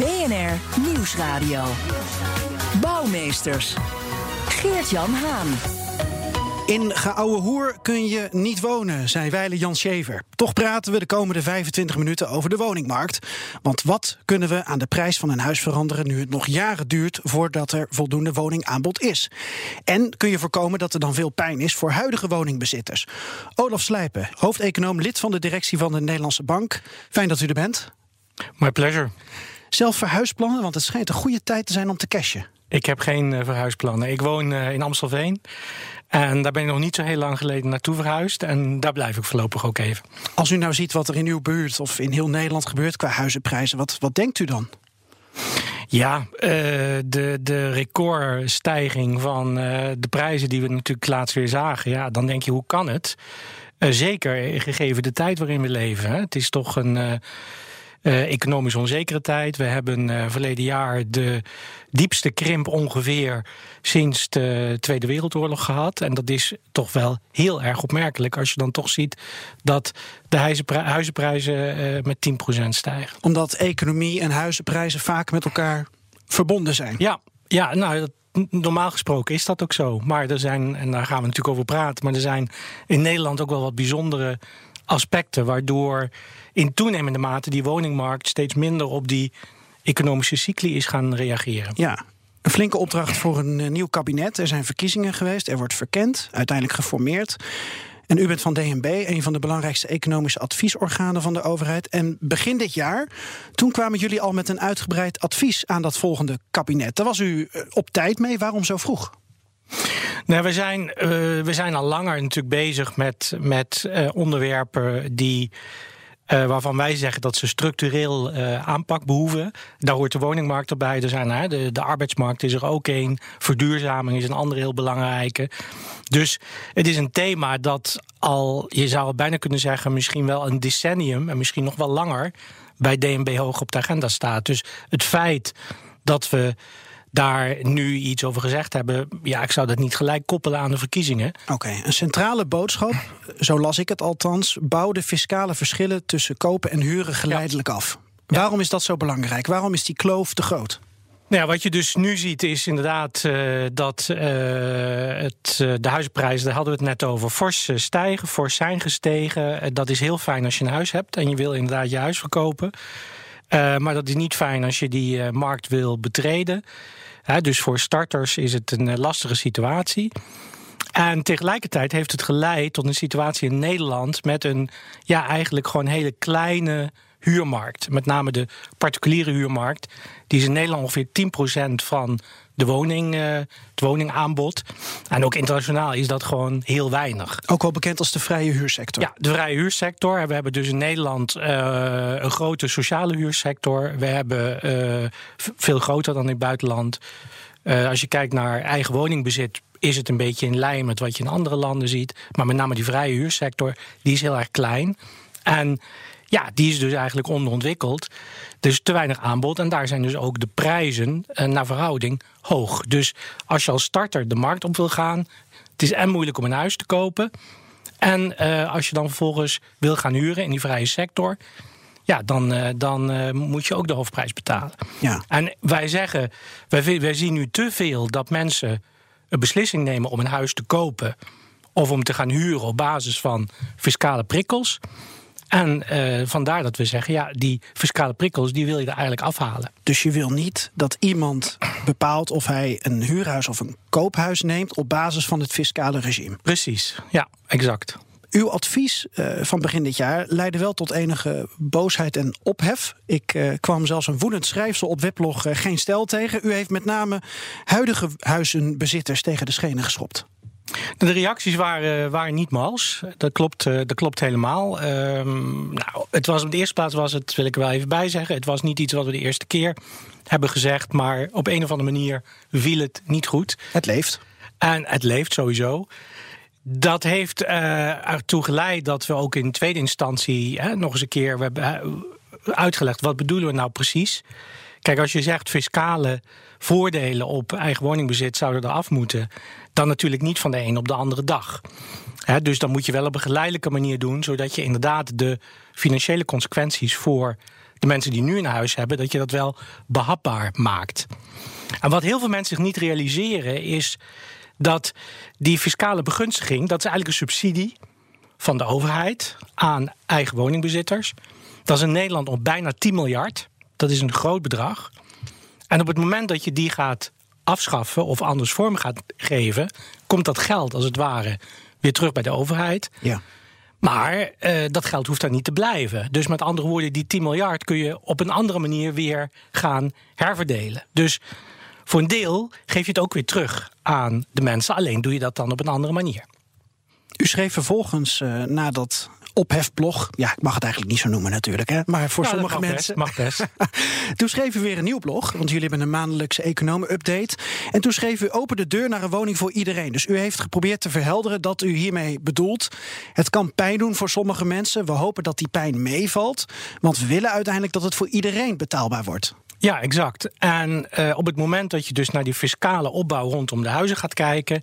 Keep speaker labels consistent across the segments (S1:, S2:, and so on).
S1: BNR Nieuwsradio. Bouwmeesters. Geert-Jan Haan.
S2: In Geouwe Hoer kun je niet wonen, zei Weile Jan Schever. Toch praten we de komende 25 minuten over de woningmarkt. Want wat kunnen we aan de prijs van een huis veranderen nu het nog jaren duurt voordat er voldoende woningaanbod is? En kun je voorkomen dat er dan veel pijn is voor huidige woningbezitters? Olaf Slijpen, hoofdeconoom, lid van de directie van de Nederlandse Bank. Fijn dat u er bent.
S3: My pleasure.
S2: Zelf verhuisplannen, want het schijnt een goede tijd te zijn om te cashen.
S3: Ik heb geen uh, verhuisplannen. Ik woon uh, in Amstelveen. En daar ben ik nog niet zo heel lang geleden naartoe verhuisd. En daar blijf ik voorlopig ook even.
S2: Als u nou ziet wat er in uw buurt of in heel Nederland gebeurt qua huizenprijzen, wat, wat denkt u dan?
S3: Ja, uh, de, de recordstijging van de prijzen die we natuurlijk laatst weer zagen. Ja, dan denk je, hoe kan het? zeker gegeven de tijd waarin we leven. Hè? Het is toch een uh, economisch onzekere tijd. We hebben uh, verleden jaar de diepste krimp ongeveer sinds de Tweede Wereldoorlog gehad. En dat is toch wel heel erg opmerkelijk als je dan toch ziet dat de huizenprijzen uh, met 10% stijgen.
S2: Omdat economie en huizenprijzen vaak met elkaar verbonden zijn.
S3: Ja, ja nou, dat, normaal gesproken is dat ook zo. Maar er zijn, en daar gaan we natuurlijk over praten, maar er zijn in Nederland ook wel wat bijzondere aspecten waardoor in toenemende mate die woningmarkt steeds minder op die economische cycli is gaan reageren.
S2: Ja, een flinke opdracht voor een eh, nieuw kabinet. Er zijn verkiezingen geweest, er wordt verkend, uiteindelijk geformeerd. En u bent van DNB, een van de belangrijkste economische adviesorganen van de overheid. En begin dit jaar, toen kwamen jullie al met een uitgebreid advies aan dat volgende kabinet. Daar was u eh, op tijd mee. Waarom zo vroeg?
S3: Nou, we, zijn, uh, we zijn al langer natuurlijk bezig met, met uh, onderwerpen die. Uh, waarvan wij zeggen dat ze structureel aanpak behoeven. Daar hoort de woningmarkt erbij. Er zijn, de, de arbeidsmarkt is er ook een. Verduurzaming is een andere heel belangrijke. Dus het is een thema dat al, je zou bijna kunnen zeggen, misschien wel een decennium en misschien nog wel langer bij DNB hoog op de agenda staat. Dus het feit dat we daar nu iets over gezegd hebben. Ja, ik zou dat niet gelijk koppelen aan de verkiezingen.
S2: Oké, een centrale boodschap, zo las ik het althans, bouw de fiscale verschillen tussen kopen en huren geleidelijk ja. af. Waarom is dat zo belangrijk? Waarom is die kloof te groot?
S3: Nou ja, wat je dus nu ziet is inderdaad uh, dat uh, het, uh, de huizenprijzen, daar hadden we het net over, fors stijgen, fors zijn gestegen. dat is heel fijn als je een huis hebt en je wil inderdaad je huis verkopen. Maar dat is niet fijn als je die markt wil betreden. dus voor starters is het een lastige situatie. En tegelijkertijd heeft het geleid tot een situatie in Nederland met een, ja, eigenlijk gewoon hele kleine huurmarkt. Met name de particuliere huurmarkt. Die is in Nederland ongeveer 10% van de woning, uh, het woningaanbod. En ook internationaal is dat gewoon heel weinig.
S2: Ook wel bekend als de vrije huursector.
S3: Ja, de vrije huursector. We hebben dus in Nederland uh, een grote sociale huursector. We hebben uh, veel groter dan in het buitenland. als je kijkt naar eigen woningbezit, is het een beetje in lijn met wat je in andere landen ziet. Maar met name die vrije huursector, die is heel erg klein. En ja, die is dus eigenlijk onderontwikkeld. Dus te weinig aanbod. En daar zijn dus ook de prijzen uh, naar verhouding hoog. Dus als je als starter de markt op wil gaan, het is en moeilijk om een huis te kopen. En uh, als je dan vervolgens wil gaan huren in die vrije sector. Ja, dan, uh, dan moet je ook de hoofdprijs betalen.
S2: Ja.
S3: En wij zeggen, wij, wij zien nu te veel dat mensen een beslissing nemen om een huis te kopen. of om te gaan huren op basis van fiscale prikkels. En uh, vandaar dat we zeggen, ja, die fiscale prikkels, die wil je er eigenlijk afhalen.
S2: Dus je wil niet dat iemand bepaalt of hij een huurhuis of een koophuis neemt op basis van het fiscale regime.
S3: Precies, ja, exact.
S2: Uw advies uh, van begin dit jaar leidde wel tot enige boosheid en ophef. Ik uh, kwam zelfs een woedend schrijfsel op weblog Geen Stel tegen. U heeft met name huidige huizenbezitters tegen de schenen geschopt.
S3: De reacties waren, waren niet mals. Dat klopt, dat klopt helemaal. Um, nou, het was, op de eerste plaats was het, wil ik er wel even bij zeggen, het was niet iets wat we de eerste keer hebben gezegd, maar op een of andere manier viel het niet goed.
S2: Het leeft.
S3: En het leeft sowieso. Dat heeft uh, ertoe geleid dat we ook in tweede instantie hè, nog eens een keer we hebben uitgelegd wat bedoelen we nou precies. Kijk, als je zegt fiscale voordelen op eigen woningbezit zouden er af moeten, dan natuurlijk niet van de een op de andere dag. Dus dan moet je wel op een geleidelijke manier doen, zodat je inderdaad de financiële consequenties voor de mensen die nu een huis hebben, dat je dat wel behapbaar maakt. En wat heel veel mensen zich niet realiseren is dat die fiscale begunstiging, dat is eigenlijk een subsidie van de overheid aan eigen woningbezitters. Dat is in Nederland op bijna 10 miljard. Dat is een groot bedrag. En op het moment dat je die gaat afschaffen of anders vorm gaat geven, komt dat geld als het ware weer terug bij de overheid.
S2: Ja.
S3: Maar uh, dat geld hoeft daar niet te blijven. Dus met andere woorden, die 10 miljard kun je op een andere manier weer gaan herverdelen. Dus voor een deel geef je het ook weer terug aan de mensen. Alleen doe je dat dan op een andere manier.
S2: U schreef vervolgens uh, nadat ophefblog. Ja, ik mag het eigenlijk niet zo noemen natuurlijk. Hè? Maar voor sommige
S3: mag
S2: mensen.
S3: Best, mag best.
S2: toen schreef u weer een nieuw blog. Want jullie hebben een maandelijkse economen-update. En toen schreef u open de deur naar een woning voor iedereen. Dus u heeft geprobeerd te verhelderen dat u hiermee bedoelt. Het kan pijn doen voor sommige mensen. We hopen dat die pijn meevalt. Want we willen uiteindelijk dat het voor iedereen betaalbaar wordt.
S3: Ja, exact. En uh, op het moment dat je dus naar die fiscale opbouw rondom de huizen gaat kijken.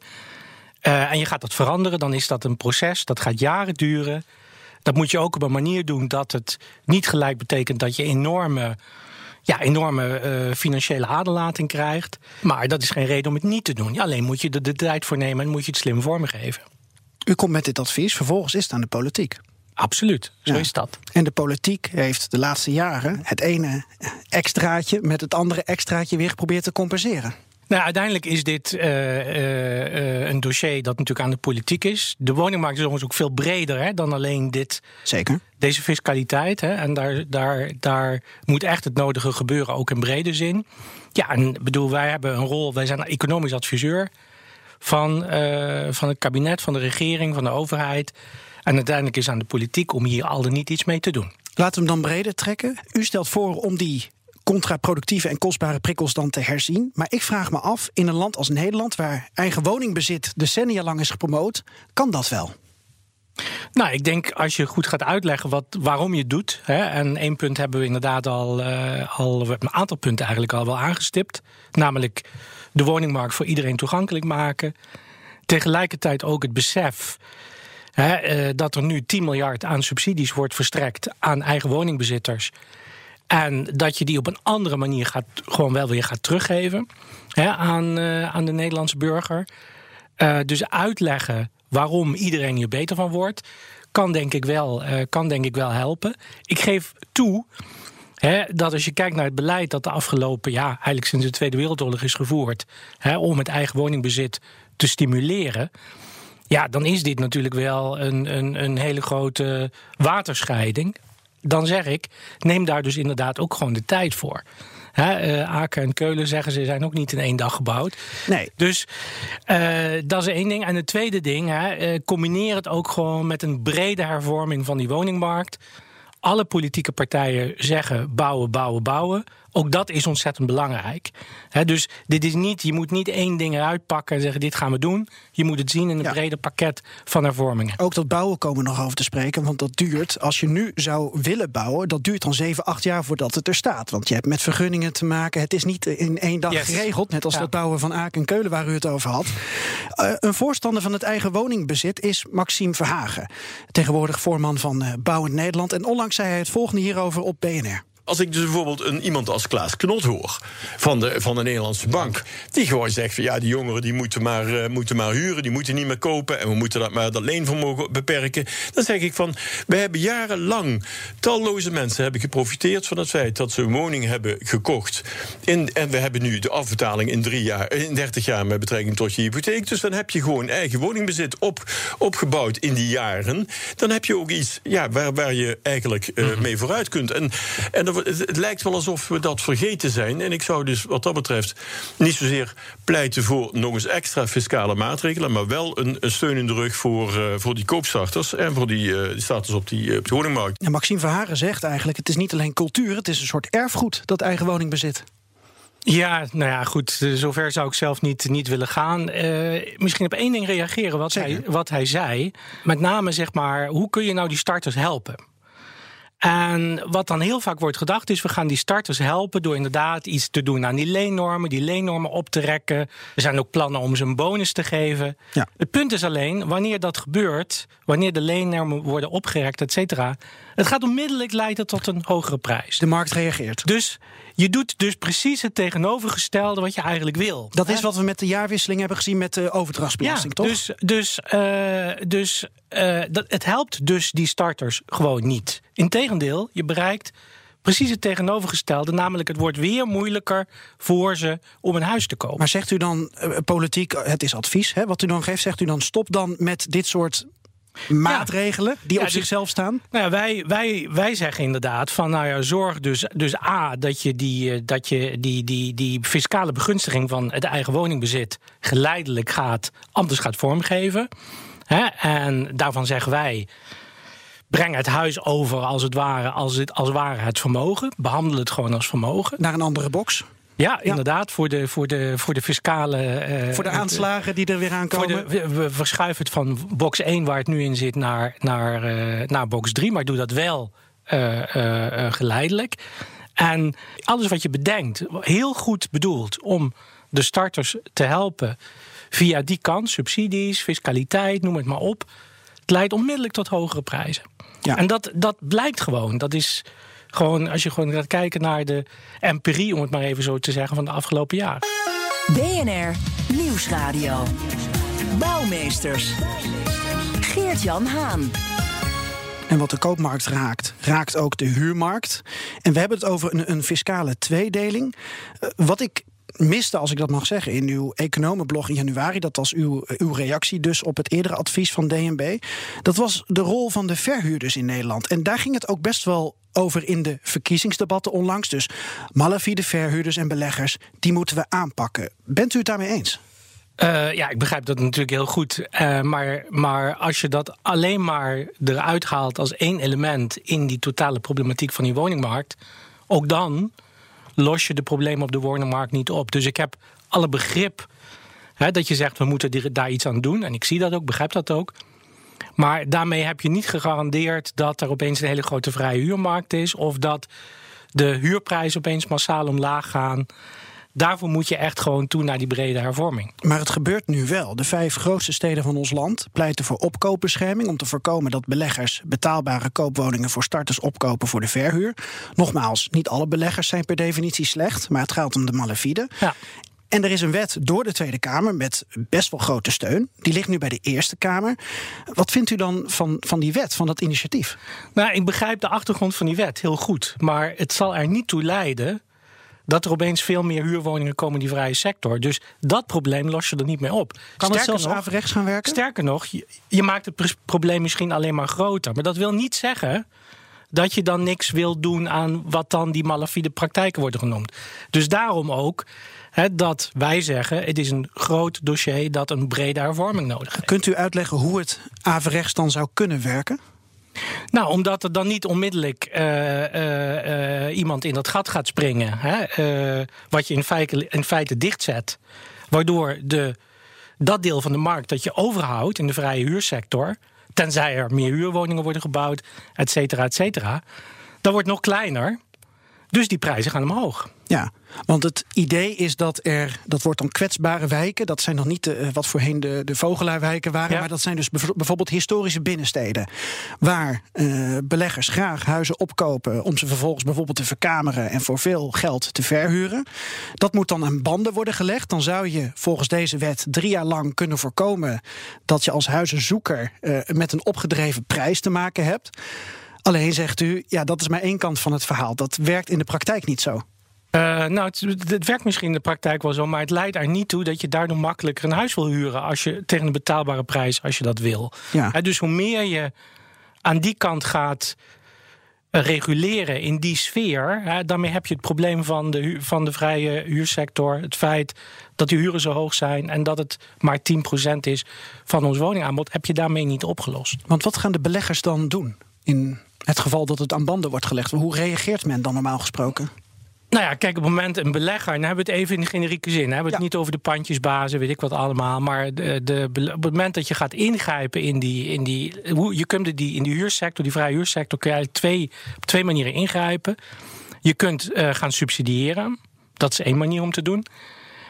S3: Uh, en je gaat dat veranderen, dan is dat een proces. Dat gaat jaren duren. Dat moet je ook op een manier doen dat het niet gelijk betekent dat je enorme, ja, enorme uh, financiële aderlating krijgt. Maar dat is geen reden om het niet te doen. Ja, alleen moet je er de tijd voor nemen en moet je het slim vormgeven.
S2: U komt met dit advies, vervolgens is het aan de politiek.
S3: Absoluut, zo ja. is dat.
S2: En de politiek heeft de laatste jaren het ene extraatje met het andere extraatje weer geprobeerd te compenseren.
S3: Nou, uiteindelijk is dit uh, uh, een dossier dat natuurlijk aan de politiek is. De woningmarkt is overigens ook veel breder hè, dan alleen dit.
S2: Zeker.
S3: Deze fiscaliteit. Hè, en daar, daar, daar moet echt het nodige gebeuren, ook in brede zin. Ja, en bedoel, wij hebben een rol. Wij zijn economisch adviseur van, uh, van het kabinet, van de regering, van de overheid. En uiteindelijk is aan de politiek om hier al dan niet iets mee te doen.
S2: Laten we hem dan breder trekken. U stelt voor om die contraproductieve en kostbare prikkels dan te herzien. Maar ik vraag me af, in een land als Nederland, waar eigen woningbezit decennia lang is gepromoot, kan dat wel?
S3: Nou, ik denk als je goed gaat uitleggen wat, waarom je het doet. Hè, en één punt hebben we inderdaad al, uh, al een aantal punten eigenlijk al wel aangestipt. Namelijk de woningmarkt voor iedereen toegankelijk maken. Tegelijkertijd ook het besef hè, uh, dat er nu 10 miljard aan subsidies wordt verstrekt aan eigen woningbezitters. En dat je die op een andere manier gaat, gewoon wel weer gaat teruggeven hè, aan, uh, aan de Nederlandse burger. Uh, dus uitleggen waarom iedereen hier beter van wordt, kan denk ik wel, uh, kan denk ik wel helpen. Ik geef toe hè, dat als je kijkt naar het beleid dat de afgelopen, ja, eigenlijk sinds de Tweede Wereldoorlog is gevoerd, hè, om het eigen woningbezit te stimuleren. Ja, dan is dit natuurlijk wel een, een, een hele grote waterscheiding dan zeg ik, neem daar dus inderdaad ook gewoon de tijd voor. He, uh, Aken en Keulen zeggen ze zijn ook niet in één dag gebouwd.
S2: Nee.
S3: Dus uh, dat is één ding. En het tweede ding, he, uh, combineer het ook gewoon met een brede hervorming van die woningmarkt. Alle politieke partijen zeggen bouwen, bouwen, bouwen. Ook dat is ontzettend belangrijk. He, dus dit is niet, je moet niet één ding eruit pakken en zeggen: dit gaan we doen. Je moet het zien in een ja. breder pakket van hervormingen.
S2: Ook dat bouwen komen we nog over te spreken. Want dat duurt, als je nu zou willen bouwen, dat duurt dan 7, 8 jaar voordat het er staat. Want je hebt met vergunningen te maken. Het is niet in één dag yes. geregeld. Net als ja. dat bouwen van Aken en Keulen waar u het over had. Uh, een voorstander van het eigen woningbezit is Maxime Verhagen. Tegenwoordig voorman van uh, Bouwend Nederland. En onlangs zei hij het volgende hierover op BNR.
S4: Als ik dus bijvoorbeeld een, iemand als Klaas Knot hoor van de, van de Nederlandse bank, die gewoon zegt van ja, die jongeren die moeten maar, uh, moeten maar huren, die moeten niet meer kopen en we moeten dat maar dat leenvermogen beperken. Dan zeg ik van, we hebben jarenlang talloze mensen hebben geprofiteerd van het feit dat ze een woning hebben gekocht. In, en we hebben nu de afbetaling in, drie jaar, in 30 jaar met betrekking tot je hypotheek. Dus dan heb je gewoon eigen woningbezit op, opgebouwd in die jaren. Dan heb je ook iets ja, waar, waar je eigenlijk uh, mee vooruit kunt. En, en het, het, lijkt wel alsof we dat vergeten zijn. En ik zou dus wat dat betreft niet zozeer pleiten voor nog eens extra fiscale maatregelen, maar wel een, een steun in de rug voor, uh, voor die koopstarters en voor die, uh, die starters op die, op de woningmarkt.
S2: Ja, Maxime Verhagen zegt eigenlijk: het is niet alleen cultuur, het is een soort erfgoed dat eigen woningbezit.
S3: Ja, nou ja, goed. Zover zou ik zelf niet, niet willen gaan. Uh, misschien op één ding reageren wat hij, wat hij zei. Met name zeg maar, hoe kun je nou die starters helpen? En wat dan heel vaak wordt gedacht is, we gaan die starters helpen door inderdaad iets te doen aan die leennormen, die leennormen op te rekken. Er zijn ook plannen om ze een bonus te geven.
S2: Ja.
S3: Het punt is alleen, wanneer dat gebeurt, wanneer de leennormen worden opgerekt, et cetera, Het gaat onmiddellijk leiden tot een hogere prijs.
S2: De markt reageert.
S3: Dus je doet dus precies het tegenovergestelde wat je eigenlijk wil.
S2: Dat is wat we met de jaarwisseling hebben gezien met de overdrachtsbelasting,
S3: ja,
S2: toch?
S3: Dus, dus, uh, dus uh, dat, het helpt dus die starters gewoon niet. Integendeel, je bereikt precies het tegenovergestelde. Namelijk, het wordt weer moeilijker voor ze om een huis te kopen.
S2: Maar zegt u dan, uh, politiek, het is advies, hè, wat u dan geeft, zegt u dan stop dan met dit soort maatregelen ja. die op
S3: ja,
S2: zichzelf staan?
S3: Nou ja, wij, wij, wij zeggen inderdaad van nou ja, zorg dus, dus A, dat je, die, dat je die, die, die fiscale begunstiging van het eigen woningbezit geleidelijk gaat, anders gaat vormgeven. Hè? En daarvan zeggen wij. Breng het huis over als het ware, als het als ware het vermogen. Behandel het gewoon als vermogen.
S2: Naar een andere box.
S3: Ja, inderdaad. Voor de, voor de, voor de fiscale.
S2: Uh, voor de aanslagen die er weer aankomen.
S3: De, we verschuiven het van box 1, waar het nu in zit, naar, naar, uh, naar box 3. Maar doe dat wel uh, geleidelijk. En alles wat je bedenkt, heel goed bedoeld om de starters te helpen via die kant, subsidies, fiscaliteit, noem het maar op. Het leidt onmiddellijk tot hogere prijzen. Ja. En dat, dat blijkt gewoon. Dat is gewoon, als je gewoon gaat kijken naar de empirie, om het maar even zo te zeggen, van de afgelopen jaren.
S1: BNR Nieuwsradio. Bouwmeesters. Geert-Jan Haan.
S2: En wat de koopmarkt raakt, raakt ook de huurmarkt. En we hebben het over een, een fiscale tweedeling. Uh, wat ik miste, als ik dat mag zeggen, in uw economenblog in januari. Dat was uw, uw reactie dus op het eerdere advies van DNB. Dat was de rol van de verhuurders in Nederland. En daar ging het ook best wel over in de verkiezingsdebatten onlangs. Dus malafide verhuurders en beleggers, die moeten we aanpakken. Bent u het daarmee eens?
S3: Uh, ja, ik begrijp dat natuurlijk heel goed. Uh, maar, maar als je dat alleen maar eruit haalt als één element in die totale problematiek van die woningmarkt, ook dan los je de problemen op de woningmarkt niet op. Dus ik heb alle begrip hè, dat je zegt we moeten daar iets aan doen. En ik zie dat ook, begrijp dat ook. Maar daarmee heb je niet gegarandeerd dat er opeens een hele grote vrije huurmarkt is. Of dat de huurprijzen opeens massaal omlaag gaan. Daarvoor moet je echt gewoon toe naar die brede hervorming.
S2: Maar het gebeurt nu wel. De vijf grootste steden van ons land pleiten voor opkoopbescherming om te voorkomen dat beleggers betaalbare koopwoningen voor starters opkopen voor de verhuur. Nogmaals, niet alle beleggers zijn per definitie slecht, maar het gaat om de malafide.
S3: Ja.
S2: En er is een wet door de Tweede Kamer met best wel grote steun. Die ligt nu bij de Eerste Kamer. Wat vindt u dan van, van die wet, van dat initiatief?
S3: Nou, ik begrijp de achtergrond van die wet heel goed. Maar het zal er niet toe leiden dat er opeens veel meer huurwoningen komen in die vrije sector. Dus dat probleem los je er niet mee op.
S2: Kan sterker het zelfs nog, averechts gaan werken?
S3: Sterker nog, je, je maakt het probleem misschien alleen maar groter. Maar dat wil niet zeggen dat je dan niks wil doen aan wat dan die malafide praktijken worden genoemd. Dus daarom ook dat wij zeggen: het is een groot dossier dat een brede hervorming nodig heeft.
S2: Kunt u uitleggen hoe het averechts dan zou kunnen werken?
S3: Nou, omdat er dan niet onmiddellijk uh, uh, uh, iemand in dat gat gaat springen. Hè, wat je in feite, in feite dichtzet. Waardoor de, dat deel van de markt dat je overhoudt in de vrije huursector. Tenzij er meer huurwoningen worden gebouwd, et cetera, et cetera. Dat wordt nog kleiner. Dus die prijzen gaan omhoog.
S2: Ja, want het idee is dat er, dat wordt dan kwetsbare wijken. Dat zijn dan niet de, wat voorheen de, de vogelaarwijken waren. Ja. Maar dat zijn dus bijvoorbeeld historische binnensteden. Waar uh, beleggers graag huizen opkopen. om ze vervolgens bijvoorbeeld te verkameren. en voor veel geld te verhuren. Dat moet dan aan banden worden gelegd. Dan zou je volgens deze wet drie jaar lang kunnen voorkomen. dat je als huizenzoeker uh, met een opgedreven prijs te maken hebt. Alleen zegt u, ja, dat is maar één kant van het verhaal. Dat werkt in de praktijk niet zo.
S3: Uh, nou, het, het, werkt misschien in de praktijk wel zo, maar het leidt er niet toe dat je daardoor makkelijker een huis wil huren als je tegen een betaalbare prijs, als je dat wil.
S2: Ja.
S3: Uh, dus hoe meer je aan die kant gaat uh, reguleren in die sfeer, daarmee heb je het probleem van de, van de vrije huursector, het feit dat de huren zo hoog zijn en dat het maar 10% is van ons woningaanbod, heb je daarmee niet opgelost.
S2: Want wat gaan de beleggers dan doen in het geval dat het aan banden wordt gelegd? Hoe reageert men dan normaal gesproken?
S3: Nou ja, kijk, op het moment een belegger, dan hebben we het even in de generieke zin. Hebben we het ja. niet over de pandjesbazen, weet ik wat allemaal. Maar de, de, op het moment dat je gaat ingrijpen in die. In die je kunt die, in die huursector, die vrije huursector, kun je eigenlijk twee, op twee manieren ingrijpen. Je kunt uh, gaan subsidiëren. Dat is één manier om te doen.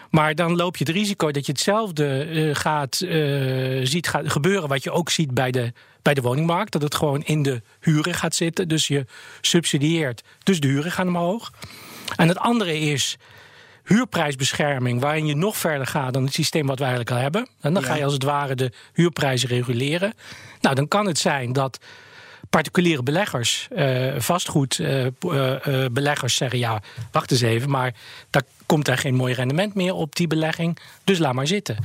S3: Maar dan loop je het risico dat je hetzelfde uh, gaat, uh, ziet gaat gebeuren. wat je ook ziet bij de, bij de woningmarkt. Dat het gewoon in de huren gaat zitten. Dus je subsidieert, dus de huren gaan omhoog. En het andere is huurprijsbescherming, waarin je nog verder gaat dan het systeem wat we eigenlijk al hebben. En dan ga je als het ware de huurprijzen reguleren. Nou, dan kan het zijn dat particuliere beleggers, uh, vastgoedbeleggers zeggen: ja, wacht eens even, maar daar komt er geen mooi rendement meer op die belegging, dus laat maar zitten.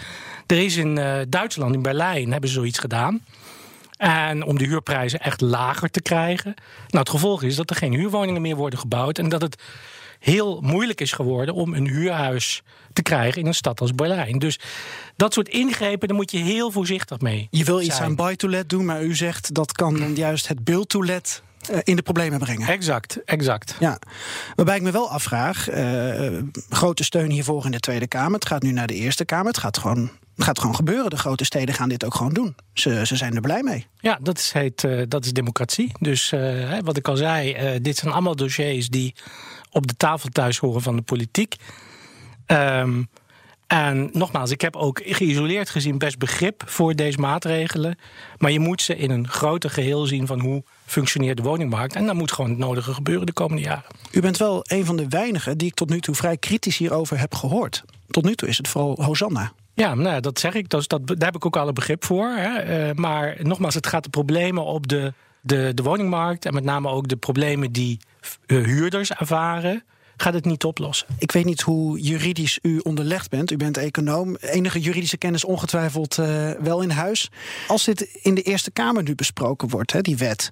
S3: Er is in Duitsland, in Berlijn, hebben ze zoiets gedaan. En om de huurprijzen echt lager te krijgen. Nou, het gevolg is dat er geen huurwoningen meer worden gebouwd en dat het heel moeilijk is geworden om een huurhuis te krijgen in een stad als Berlijn. Dus dat soort ingrepen, daar moet je heel voorzichtig mee.
S2: Je wil iets aan buy-to-let doen, maar u zegt dat kan dan juist het build-to-let eh, in de problemen brengen.
S3: Exact, exact.
S2: Ja. Waarbij ik me wel afvraag, uh, grote steun hiervoor in de Tweede Kamer. Het gaat nu naar de Eerste Kamer. Het gaat gewoon het gaat gewoon gebeuren. De grote steden gaan dit ook gewoon doen. Ze, ze zijn er blij mee.
S3: Ja, dat is, heet, uh, dat is democratie. Dus uh, wat ik al zei, dit zijn allemaal dossiers die op de tafel thuis horen van de politiek. Um, en nogmaals, ik heb ook geïsoleerd gezien best begrip voor deze maatregelen. Maar je moet ze in een groter geheel zien van hoe functioneert de woningmarkt. En dan moet gewoon het nodige gebeuren de komende jaren.
S2: U bent wel een van de weinigen die ik tot nu toe vrij kritisch hierover heb gehoord. Tot nu toe is het vooral Hosanna.
S3: Ja, nou, dat zeg ik. Dat, dat, daar heb ik ook alle begrip voor. Hè. Uh, maar nogmaals, het gaat de problemen op de, de, de woningmarkt... en met name ook de problemen die huurders ervaren gaat het niet oplossen.
S2: Ik weet niet hoe juridisch u onderlegd bent. U bent econoom. Enige juridische kennis ongetwijfeld uh, wel in huis. Als dit in de Eerste Kamer nu besproken wordt, hè, die wet.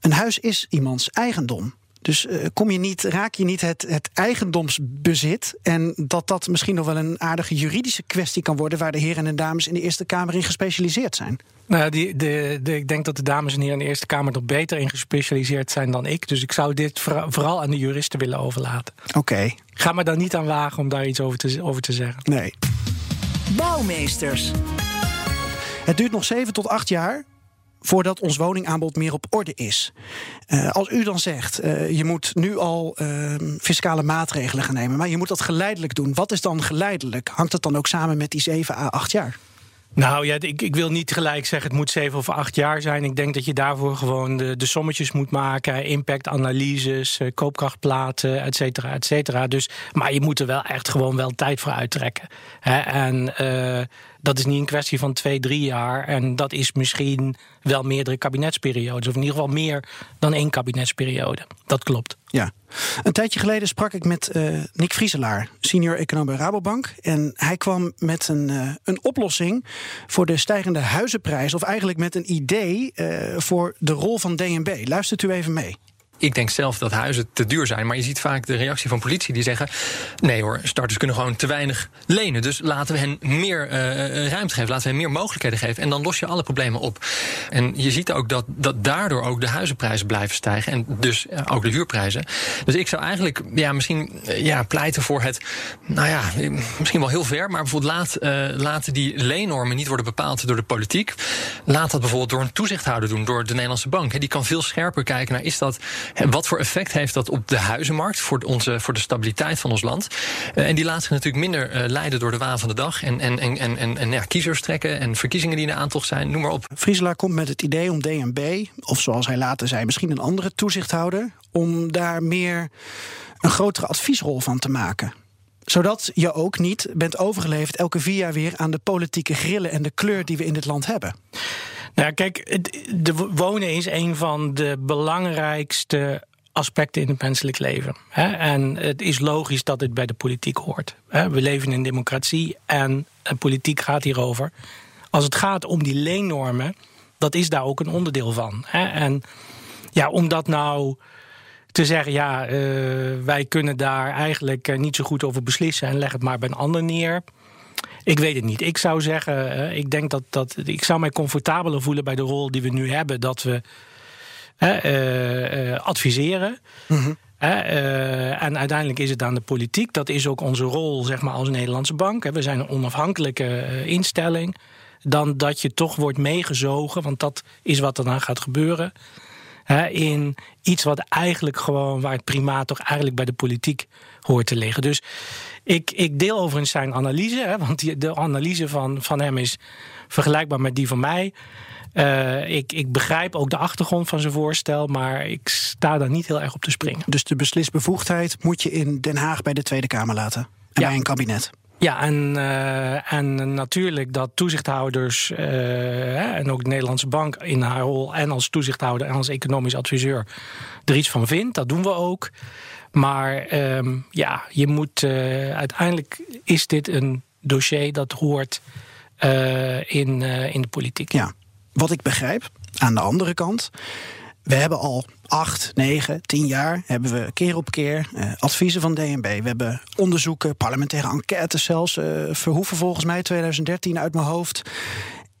S2: Een huis is iemands eigendom. Dus uh, kom je niet, raak je niet het, het eigendomsbezit. En dat dat misschien nog wel een aardige juridische kwestie kan worden. waar de heren en dames in de Eerste Kamer in gespecialiseerd zijn.
S3: Nou, die, de, de, ik denk dat de dames en heren in de Eerste Kamer nog beter in gespecialiseerd zijn dan ik. Dus ik zou dit vooral aan de juristen willen overlaten.
S2: Oké. Okay.
S3: Ga me dan niet aan wagen om daar iets over te, over te zeggen.
S2: Nee.
S1: Bouwmeesters.
S2: Het duurt nog zeven tot acht jaar voordat ons woningaanbod meer op orde is. Uh, als u dan zegt, uh, je moet nu al uh, fiscale maatregelen gaan nemen, maar je moet dat geleidelijk doen. Wat is dan geleidelijk? Hangt het dan ook samen met die 7 à 8 jaar?
S3: Nou ja, ik, ik, wil niet gelijk zeggen het moet zeven of acht jaar zijn. Ik denk dat je daarvoor gewoon de, de sommetjes moet maken. Impactanalyses, koopkrachtplaten, et cetera, et cetera. Dus, maar je moet er wel echt gewoon wel tijd voor uittrekken. Hè? En dat is niet een kwestie van twee, drie jaar. En dat is misschien wel meerdere kabinetsperiodes. Of in ieder geval meer dan één kabinetsperiode. Dat klopt.
S2: Ja. Een tijdje geleden sprak ik met uh, Nick Vrieselaar, senior econoom bij Rabobank. En hij kwam met een, uh, een oplossing voor de stijgende huizenprijs. Of eigenlijk met een idee uh, voor de rol van DNB. Luistert u even mee.
S5: Ik denk zelf dat huizen te duur zijn. Maar je ziet vaak de reactie van politie die zeggen: nee hoor, starters kunnen gewoon te weinig lenen. Dus laten we hen meer uh, ruimte geven, laten we hen meer mogelijkheden geven. En dan los je alle problemen op. En je ziet ook dat, dat daardoor ook de huizenprijzen blijven stijgen. En dus ook de huurprijzen. Dus ik zou eigenlijk ja, misschien ja, pleiten voor het, nou ja, misschien wel heel ver. Maar bijvoorbeeld laat, laten die leennormen niet worden bepaald door de politiek. Laat dat bijvoorbeeld door een toezichthouder doen, door de Nederlandse bank. Die kan veel scherper kijken naar is dat en wat voor effect heeft dat op de huizenmarkt, voor, onze, voor de stabiliteit van ons land? Uh, en die laat zich natuurlijk minder uh, leiden door de waan van de dag. En, en, en, en, en, ja, kiezers trekken en verkiezingen die in de aantocht zijn, noem maar op.
S2: Vrieselaar komt met het idee om DNB, of zoals hij later zei, misschien een andere toezichthouder, om daar meer een grotere adviesrol van te maken zodat je ook niet bent overgeleverd elke vier jaar weer aan de politieke grillen en de kleur die we in dit land hebben.
S3: Nou, kijk, de wonen is een van de belangrijkste aspecten in het menselijk leven. En het is logisch dat het bij de politiek hoort. We leven in een democratie en politiek gaat hierover. Als het gaat om die leennormen, dat is daar ook een onderdeel van. En ja, om dat nou te zeggen, ja, uh, wij kunnen daar eigenlijk eh, niet zo goed over beslissen en leg het maar bij een ander neer. Ik weet het niet. Ik zou zeggen, uh, ik denk dat, dat ik zou mij comfortabeler voelen bij de rol die we nu hebben, dat we uh, adviseren. Mm -hmm. en uiteindelijk is het aan de politiek. Dat is ook onze rol zeg maar, als Nederlandse bank. We zijn een onafhankelijke instelling. Dan dat je toch wordt meegezogen, want dat is wat er dan gaat gebeuren Hè, in iets wat eigenlijk gewoon, waar het primaat toch eigenlijk bij de politiek hoort te liggen. Dus ik, ik deel overigens zijn analyse, hè, want die, de analyse van, van hem is vergelijkbaar met die van mij. Uh, ik, ik begrijp ook de achtergrond van zijn voorstel, maar ik sta daar niet heel erg op te springen.
S2: Dus de beslisbevoegdheid moet je in Den Haag bij de Tweede Kamer laten en
S3: Ja.
S2: bij een kabinet.
S3: Ja, en, uh, en natuurlijk dat toezichthouders uh, en ook de Nederlandse Bank in haar rol en als toezichthouder en als economisch adviseur er iets van vindt. Dat doen we ook. Maar um, ja, je moet uh, uiteindelijk is dit een dossier dat hoort in, in de politiek.
S2: Ja, wat ik begrijp, aan de andere kant. We hebben al acht, negen, tien jaar hebben we keer op keer uh, adviezen van DNB. We hebben onderzoeken, parlementaire enquêtes zelfs. Uh, Verhoeven volgens mij 2013 uit mijn hoofd.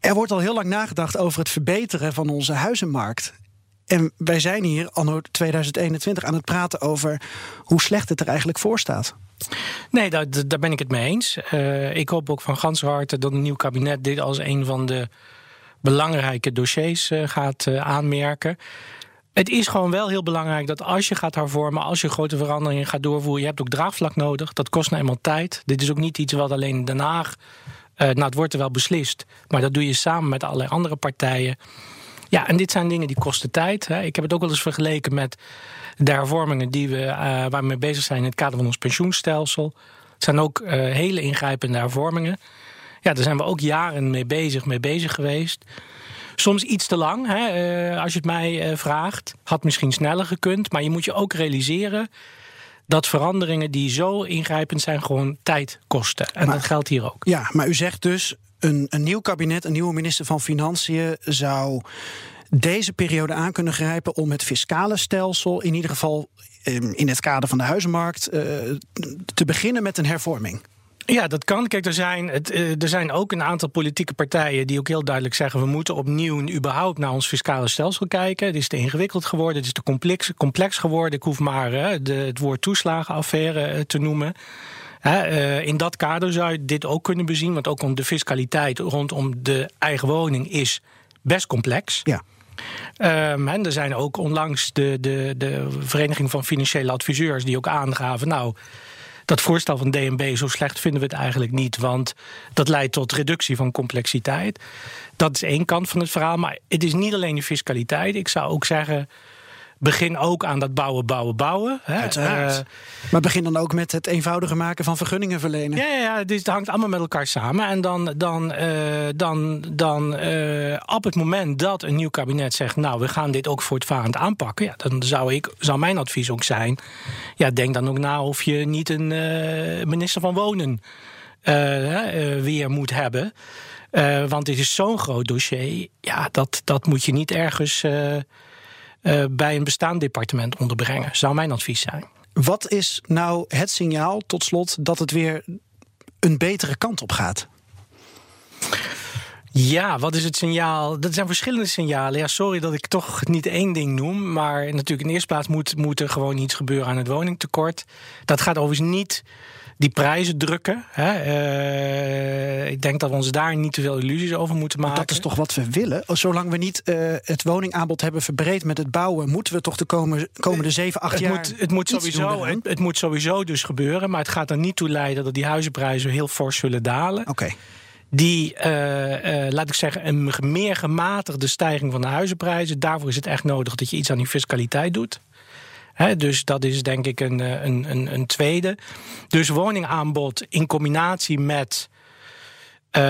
S2: Er wordt al heel lang nagedacht over het verbeteren van onze huizenmarkt. En wij zijn hier anno 2021 aan het praten over hoe slecht het er eigenlijk voor staat.
S3: Nee, daar, daar ben ik het mee eens. Uh, ik hoop ook van ganse harte dat een nieuw kabinet dit als een van de belangrijke dossiers uh, gaat uh, aanmerken. Het is gewoon wel heel belangrijk dat als je gaat hervormen, als je grote veranderingen gaat doorvoeren, je hebt ook draagvlak nodig. Dat kost nou eenmaal tijd. Dit is ook niet iets wat alleen in Den Haag. Uh, nou, het wordt er wel beslist, maar dat doe je samen met allerlei andere partijen. Ja, en dit zijn dingen die kosten tijd. Hè. Ik heb het ook wel eens vergeleken met de hervormingen die we, uh, waar mee bezig zijn in het kader van ons pensioenstelsel. Het zijn ook uh, hele ingrijpende hervormingen. Ja, daar zijn we ook jaren mee bezig, mee bezig geweest. Soms iets te lang, hè, uh, als je het mij uh, vraagt. Had misschien sneller gekund. Maar je moet je ook realiseren dat veranderingen die zo ingrijpend zijn, gewoon tijd kosten. En maar, dat geldt hier ook.
S2: Ja, maar u zegt dus: een, een nieuw kabinet, een nieuwe minister van Financiën zou deze periode aan kunnen grijpen om het fiscale stelsel, in ieder geval in het kader van de huizenmarkt, uh, te beginnen met een hervorming.
S3: Ja, dat kan. Kijk, er zijn, het, uh, er zijn ook een aantal politieke partijen die ook heel duidelijk zeggen: we moeten opnieuw überhaupt naar ons fiscale stelsel kijken. Het is te ingewikkeld geworden, het is te complex, complex geworden. Ik hoef maar uh, de, het woord toeslagenaffaire uh, te noemen. in dat kader zou je dit ook kunnen bezien, want ook om de fiscaliteit rondom de eigen woning is best complex.
S2: Ja.
S3: Um, en er zijn ook onlangs de, de, de Vereniging van Financiële Adviseurs die ook aangaven. Nou, dat voorstel van DNB, zo slecht vinden we het eigenlijk niet. Want dat leidt tot reductie van complexiteit. Dat is één kant van het verhaal. Maar het is niet alleen de fiscaliteit. Ik zou ook zeggen. Begin ook aan dat bouwen, bouwen, bouwen. Hè.
S2: Uiteraard. Uh, maar begin dan ook met het eenvoudiger maken van vergunningen verlenen.
S3: Ja, ja, ja dus het hangt allemaal met elkaar samen. En dan, dan, uh, dan, dan uh, op het moment dat een nieuw kabinet zegt... nou, we gaan dit ook voortvarend aanpakken... Ja, dan zou, ik, zou mijn advies ook zijn... ja, denk dan ook na of je niet een minister van Wonen weer moet hebben... want dit is zo'n groot dossier. Ja, dat, dat moet je niet ergens uh, bij een bestaand departement onderbrengen. Zou mijn advies zijn.
S2: Wat is nou het signaal, tot slot, dat het weer een betere kant op gaat?
S3: Ja, wat is het signaal? Dat zijn verschillende signalen. Ja, sorry dat ik toch niet één ding noem. Maar natuurlijk in de eerste plaats moet, moet er gewoon iets gebeuren aan het woningtekort. Dat gaat overigens niet die prijzen drukken. Hè. Uh, ik denk dat we ons daar niet te veel illusies over moeten maken.
S2: Dat is toch wat we willen? Zolang we niet uh, het woningaanbod hebben verbreed met het bouwen, moeten we toch de komende, komende 7, 8
S3: het
S2: jaar.
S3: Moet, het, moet sowieso, het, het, moet sowieso dus gebeuren. Maar het gaat er niet toe leiden dat die huizenprijzen heel fors zullen dalen.
S2: Oké. Okay.
S3: Die, uh, laat ik zeggen, een meer gematigde stijging van de huizenprijzen. Daarvoor is het echt nodig dat je iets aan die fiscaliteit doet. Dus dat is denk ik een, een, een, een, tweede. Dus woningaanbod in combinatie met uh,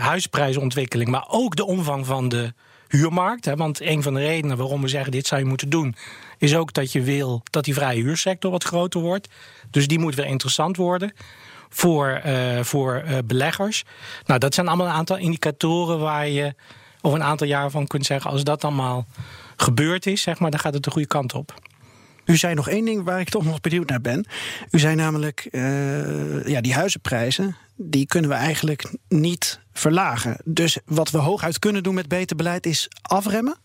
S3: huisprijsontwikkeling, maar ook de omvang van de huurmarkt. Hè, want een van de redenen waarom we zeggen dit zou je moeten doen, is ook dat je wil dat die vrije huursector wat groter wordt. Dus die moet weer interessant worden voor, voor beleggers. Nou, dat zijn allemaal een aantal indicatoren waar je over een aantal jaar van kunt zeggen, als dat allemaal gebeurd is, zeg maar, dan gaat het de goede kant op.
S2: U zei nog één ding waar ik toch nog benieuwd naar ben. U zei namelijk, uh, ja, die huizenprijzen, die kunnen we eigenlijk niet verlagen. Dus wat we hooguit kunnen doen met beter beleid is afremmen?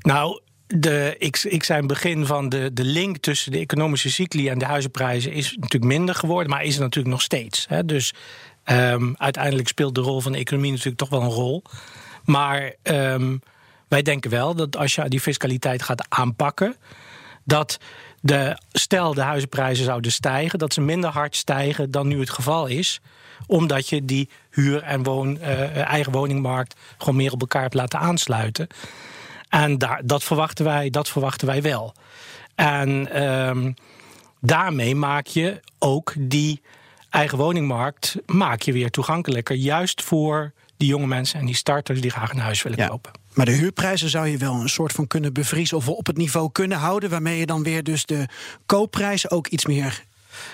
S3: Nou, de, ik, ik zei in het begin van de, de link tussen de economische cycli en de huizenprijzen is natuurlijk minder geworden, maar is er natuurlijk nog steeds. Hè? Dus um, uiteindelijk speelt de rol van de economie natuurlijk toch wel een rol. Maar um, wij denken wel dat als je die fiscaliteit gaat aanpakken, dat de, stel de huizenprijzen zouden stijgen, dat ze minder hard stijgen dan nu het geval is omdat je die huur- en woon, uh, eigen woningmarkt gewoon meer op elkaar hebt laten aansluiten. En daar, dat, verwachten wij, dat verwachten wij wel. En ehm, daarmee maak je ook die eigen woningmarkt maak je weer toegankelijker. Juist voor die jonge mensen en die starters die graag een huis willen kopen.
S2: Maar de huurprijzen zou je wel een soort van kunnen bevriezen of op het niveau kunnen houden, waarmee je dan weer dus de koopprijs ook iets meer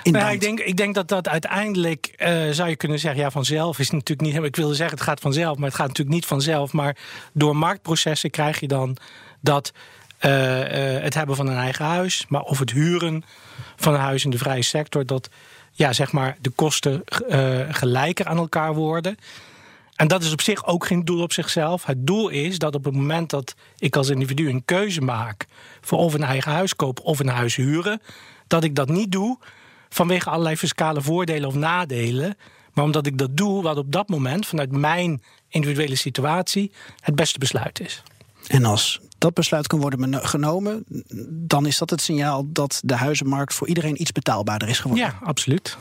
S3: nou, ik, denk, ik denk dat dat uiteindelijk uh, zou je kunnen zeggen, ja, vanzelf is natuurlijk niet. Ik wilde zeggen, het gaat vanzelf, maar het gaat natuurlijk niet vanzelf. Maar door marktprocessen krijg je dan dat uh, uh, het hebben van een eigen huis, maar of het huren van een huis in de vrije sector, dat ja, zeg maar de kosten gelijker aan elkaar worden. En dat is op zich ook geen doel op zichzelf. Het doel is dat op het moment dat ik als individu een keuze maak voor of een eigen huis kopen of een huis huren, dat ik dat niet doe vanwege allerlei fiscale voordelen of nadelen. Maar omdat ik dat doe wat op dat moment vanuit mijn individuele situatie het beste besluit is.
S2: En als dat besluit kan worden genomen, dan is dat het signaal dat de huizenmarkt voor iedereen iets betaalbaarder is geworden.
S3: Ja, absoluut.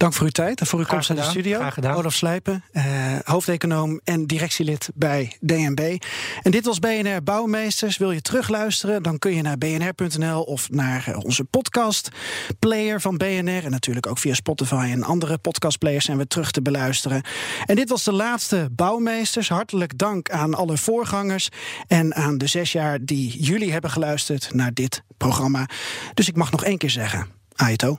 S2: Dank voor uw tijd en voor uw komst naar de studio.
S3: Graag gedaan.
S2: Olaf Slijpen, eh, hoofdeconoom en directielid bij DNB. En dit was BNR Bouwmeesters. Wil je terugluisteren? Dan kun je naar bnr.nl of naar eh, onze podcastplayer van BNR. En natuurlijk ook via Spotify en andere podcastplayers zijn we terug te beluisteren. En dit was de laatste Bouwmeesters. Hartelijk dank aan alle voorgangers en aan de zes jaar die jullie hebben geluisterd naar dit programma. Dus ik mag nog één keer zeggen: Aito.